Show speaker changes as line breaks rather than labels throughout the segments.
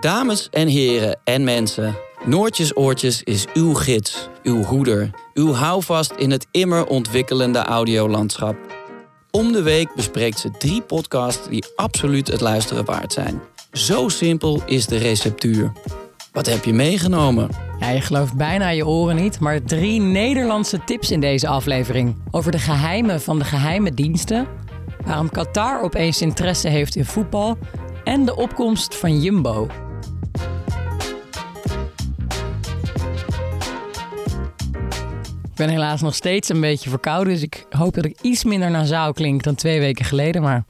Dames en heren en mensen, Noortjes Oortjes is uw gids, uw hoeder, uw houvast in het immer ontwikkelende audiolandschap. Om de week bespreekt ze drie podcasts die absoluut het luisteren waard zijn. Zo simpel is de receptuur. Wat heb je meegenomen?
Ja, je gelooft bijna je oren niet, maar drie Nederlandse tips in deze aflevering. Over de geheimen van de geheime diensten, waarom Qatar opeens interesse heeft in voetbal en de opkomst van Jumbo. Ben helaas nog steeds een beetje verkouden, dus ik hoop dat ik iets minder nasaal klink dan twee weken geleden, maar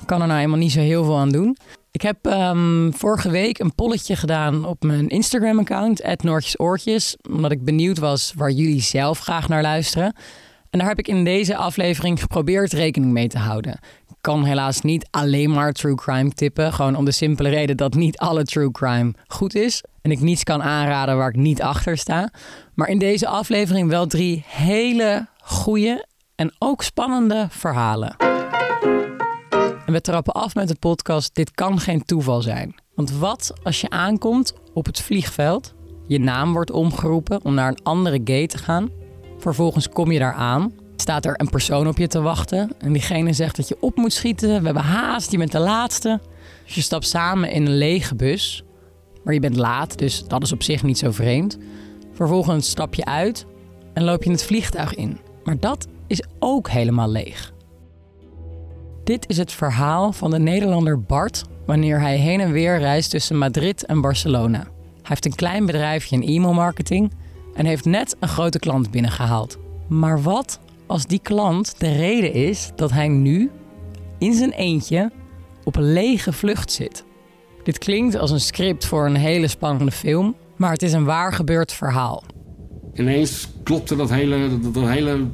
ik kan er nou helemaal niet zo heel veel aan doen. Ik heb ehm, vorige week een polletje gedaan op mijn Instagram-account, Noortjesoortjes, omdat ik benieuwd was waar jullie zelf graag naar luisteren. En daar heb ik in deze aflevering geprobeerd rekening mee te houden. Ik kan helaas niet alleen maar true crime tippen, gewoon om de simpele reden dat niet alle true crime goed is. En ik niets kan aanraden waar ik niet achter sta. Maar in deze aflevering wel drie hele goede en ook spannende verhalen. En we trappen af met de podcast Dit kan geen toeval zijn. Want wat als je aankomt op het vliegveld, je naam wordt omgeroepen om naar een andere gate te gaan. Vervolgens kom je daar aan, staat er een persoon op je te wachten en diegene zegt dat je op moet schieten. We hebben haast, je bent de laatste. Dus je stapt samen in een lege bus, maar je bent laat, dus dat is op zich niet zo vreemd. Vervolgens stap je uit en loop je het vliegtuig in. Maar dat is ook helemaal leeg. Dit is het verhaal van de Nederlander Bart wanneer hij heen en weer reist tussen Madrid en Barcelona. Hij heeft een klein bedrijfje in e-mailmarketing en heeft net een grote klant binnengehaald. Maar wat als die klant de reden is dat hij nu in zijn eentje op een lege vlucht zit? Dit klinkt als een script voor een hele spannende film, maar het is een waar gebeurd verhaal.
Ineens klopte dat hele, dat, hele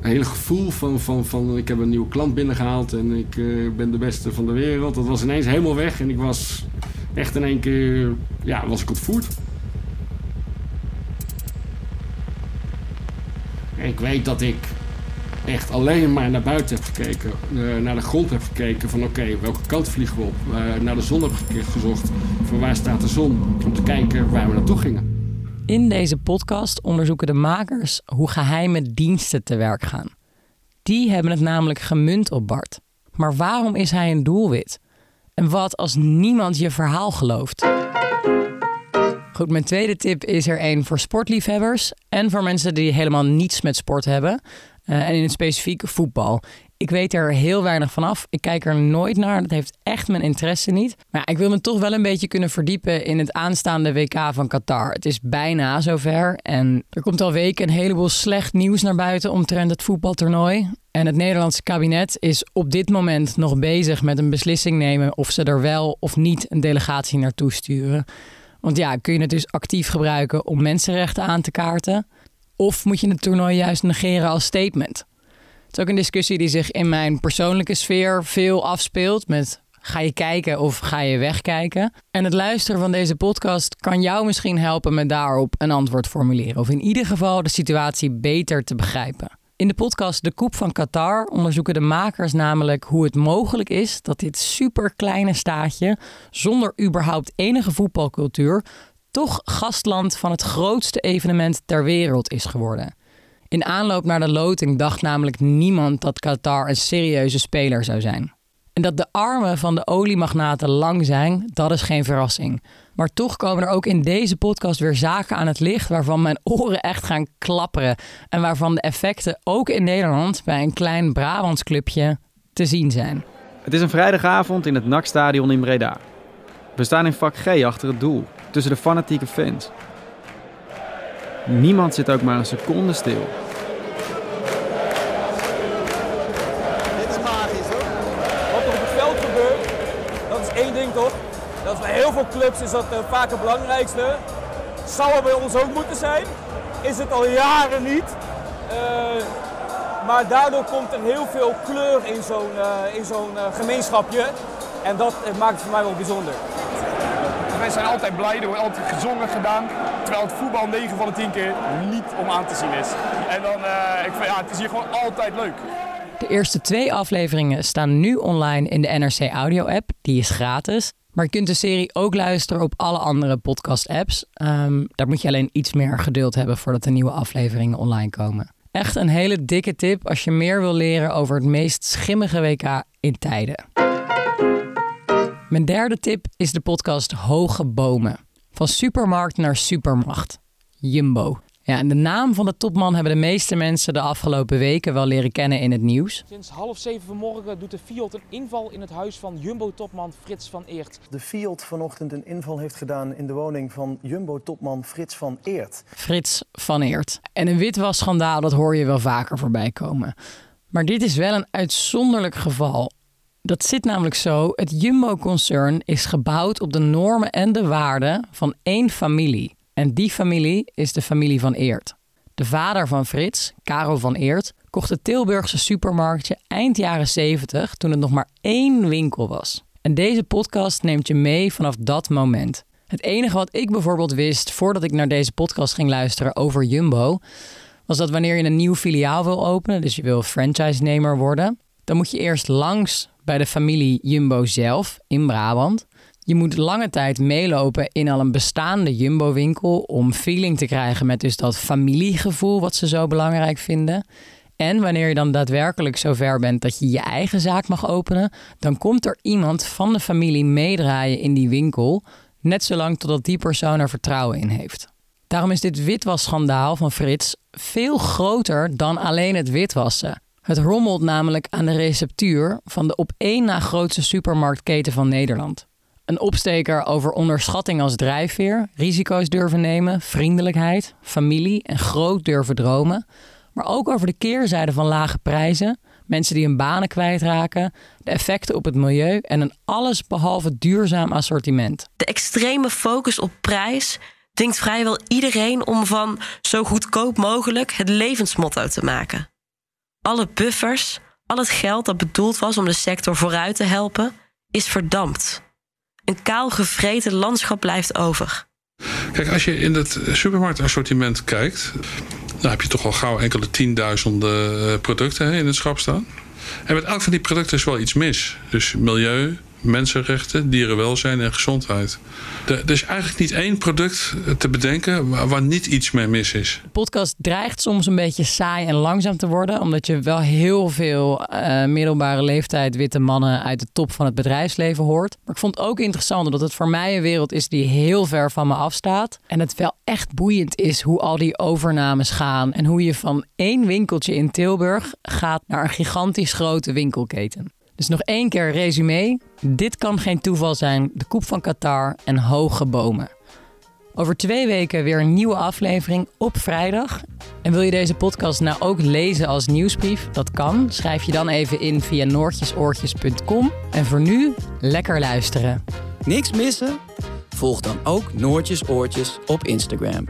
hele gevoel van, van, van ik heb een nieuwe klant binnengehaald en ik uh, ben de beste van de wereld. Dat was ineens helemaal weg en ik was echt in één keer, ja, was ik ontvoerd. Ik weet dat ik echt alleen maar naar buiten heb gekeken, uh, naar de grond heb gekeken van oké, welke kant vliegen we op? Uh, naar de zon heb gezocht, van waar staat de zon? Om te kijken waar we naartoe gingen.
In deze podcast onderzoeken de makers hoe geheime diensten te werk gaan. Die hebben het namelijk gemunt op Bart. Maar waarom is hij een doelwit? En wat als niemand je verhaal gelooft? Goed, mijn tweede tip is er een voor sportliefhebbers en voor mensen die helemaal niets met sport hebben. Uh, en in het specifieke voetbal. Ik weet er heel weinig van af. Ik kijk er nooit naar. Dat heeft echt mijn interesse niet. Maar ik wil me toch wel een beetje kunnen verdiepen in het aanstaande WK van Qatar. Het is bijna zover. En er komt al weken een heleboel slecht nieuws naar buiten omtrent het voetbaltoernooi. En het Nederlandse kabinet is op dit moment nog bezig met een beslissing nemen of ze er wel of niet een delegatie naartoe sturen. Want ja, kun je het dus actief gebruiken om mensenrechten aan te kaarten? Of moet je het toernooi juist negeren als statement? Het is ook een discussie die zich in mijn persoonlijke sfeer veel afspeelt. Met ga je kijken of ga je wegkijken? En het luisteren van deze podcast kan jou misschien helpen met daarop een antwoord formuleren. Of in ieder geval de situatie beter te begrijpen. In de podcast De Koep van Qatar onderzoeken de makers namelijk hoe het mogelijk is dat dit superkleine staatje, zonder überhaupt enige voetbalcultuur, toch gastland van het grootste evenement ter wereld is geworden. In aanloop naar de loting dacht namelijk niemand dat Qatar een serieuze speler zou zijn. En dat de armen van de oliemagnaten lang zijn, dat is geen verrassing. Maar toch komen er ook in deze podcast weer zaken aan het licht waarvan mijn oren echt gaan klapperen. En waarvan de effecten ook in Nederland bij een klein Brabants clubje te zien zijn.
Het is een vrijdagavond in het NAC-stadion in Breda. We staan in vak G achter het doel, tussen de fanatieke fans. Niemand zit ook maar een seconde stil.
Dit is magisch hoor. Wat er op het veld gebeurt, dat is één ding toch? Dat bij heel veel clubs is dat uh, vaak het belangrijkste. Zou er bij ons ook moeten zijn. Is het al jaren niet. Uh, maar daardoor komt er heel veel kleur in zo'n uh, in zo'n gemeenschapje. En dat maakt het voor mij wel bijzonder
wij zijn altijd blij, er wordt altijd gezongen gedaan. Terwijl het voetbal 9 van de 10 keer niet om aan te zien is. En dan, uh, ik vind, ja, het is hier gewoon altijd leuk.
De eerste twee afleveringen staan nu online in de NRC Audio app. Die is gratis. Maar je kunt de serie ook luisteren op alle andere podcast-apps. Ehm, daar moet je alleen iets meer geduld hebben voordat de nieuwe afleveringen online komen. Echt een hele dikke tip als je meer wil leren over het meest schimmige WK in tijden. Mijn derde tip is de podcast Hoge Bomen. Van supermarkt naar supermacht. Jumbo. Ja, en de naam van de topman hebben de meeste mensen de afgelopen weken wel leren kennen in het nieuws.
Sinds half zeven vanmorgen doet de Fiat een inval in het huis van Jumbo-topman Frits van Eert.
De Fiat vanochtend een inval heeft gedaan in de woning van Jumbo-topman Frits van Eert.
Frits van Eert. En een witwasschandaal, dat hoor je wel vaker voorbij komen. Maar dit is wel een uitzonderlijk geval. Dat zit namelijk zo: het Jumbo-concern is gebouwd op de normen en de waarden van één familie. En die familie is de familie van Eert. De vader van Frits, Caro van Eert, kocht het Tilburgse supermarktje eind jaren 70 toen het nog maar één winkel was. En deze podcast neemt je mee vanaf dat moment. Het enige wat ik bijvoorbeeld wist voordat ik naar deze podcast ging luisteren over Jumbo, was dat wanneer je een nieuw filiaal wil openen, dus je wil franchise-nemer worden, dan moet je eerst langs bij de familie Jumbo zelf in Brabant. Je moet lange tijd meelopen in al een bestaande Jumbo-winkel om feeling te krijgen met dus dat familiegevoel wat ze zo belangrijk vinden. En wanneer je dan daadwerkelijk zover bent dat je je eigen zaak mag openen, dan komt er iemand van de familie meedraaien in die winkel, net zolang totdat die persoon er vertrouwen in heeft. Daarom is dit witwasschandaal van Frits veel groter dan alleen het witwassen. Het rommelt namelijk aan de receptuur van de op één na grootste supermarktketen van Nederland. Een opsteker over onderschatting als drijfveer, risico's durven nemen, vriendelijkheid, familie en groot durven dromen. Maar ook over de keerzijde van lage prijzen, mensen die hun banen kwijtraken, de effecten op het milieu en een allesbehalve duurzaam assortiment.
De extreme focus op prijs dwingt vrijwel iedereen om van zo goedkoop mogelijk het levensmotto te maken. Alle buffers, al het geld dat bedoeld was om de sector vooruit te helpen, is verdampt. Een kaal gevreten landschap blijft over.
Kijk, als je in het supermarktassortiment kijkt, dan heb je toch al gauw enkele tienduizenden eh, producten in het schap staan. En met elk van die producten is wel iets mis. Dus milieu, mensenrechten, dierenwelzijn en gezondheid. Er is eigenlijk niet één product te bedenken waar, niet iets mee mis is.
De podcast dreigt soms een beetje saai en langzaam te worden, omdat je wel heel veel uh, middelbare leeftijd witte mannen uit de top van het bedrijfsleven hoort. Maar ik vond het ook interessant omdat het voor mij een wereld is die heel ver van me afstaat. En het wel echt boeiend is hoe al die overnames gaan en hoe je van één winkeltje in Tilburg gaat naar een gigantisch grote winkelketen. Dus nog één keer resume. Dit kan geen toeval zijn. De koep van Qatar en hoge bomen. Over twee weken weer een nieuwe aflevering op vrijdag. En wil je deze podcast nou ook lezen als nieuwsbrief? Dat kan. Schrijf je dan even in via noortjesoortjes.com. En voor nu, lekker luisteren.
Niks missen? Volg dan ook Noortjes Oortjes op Instagram.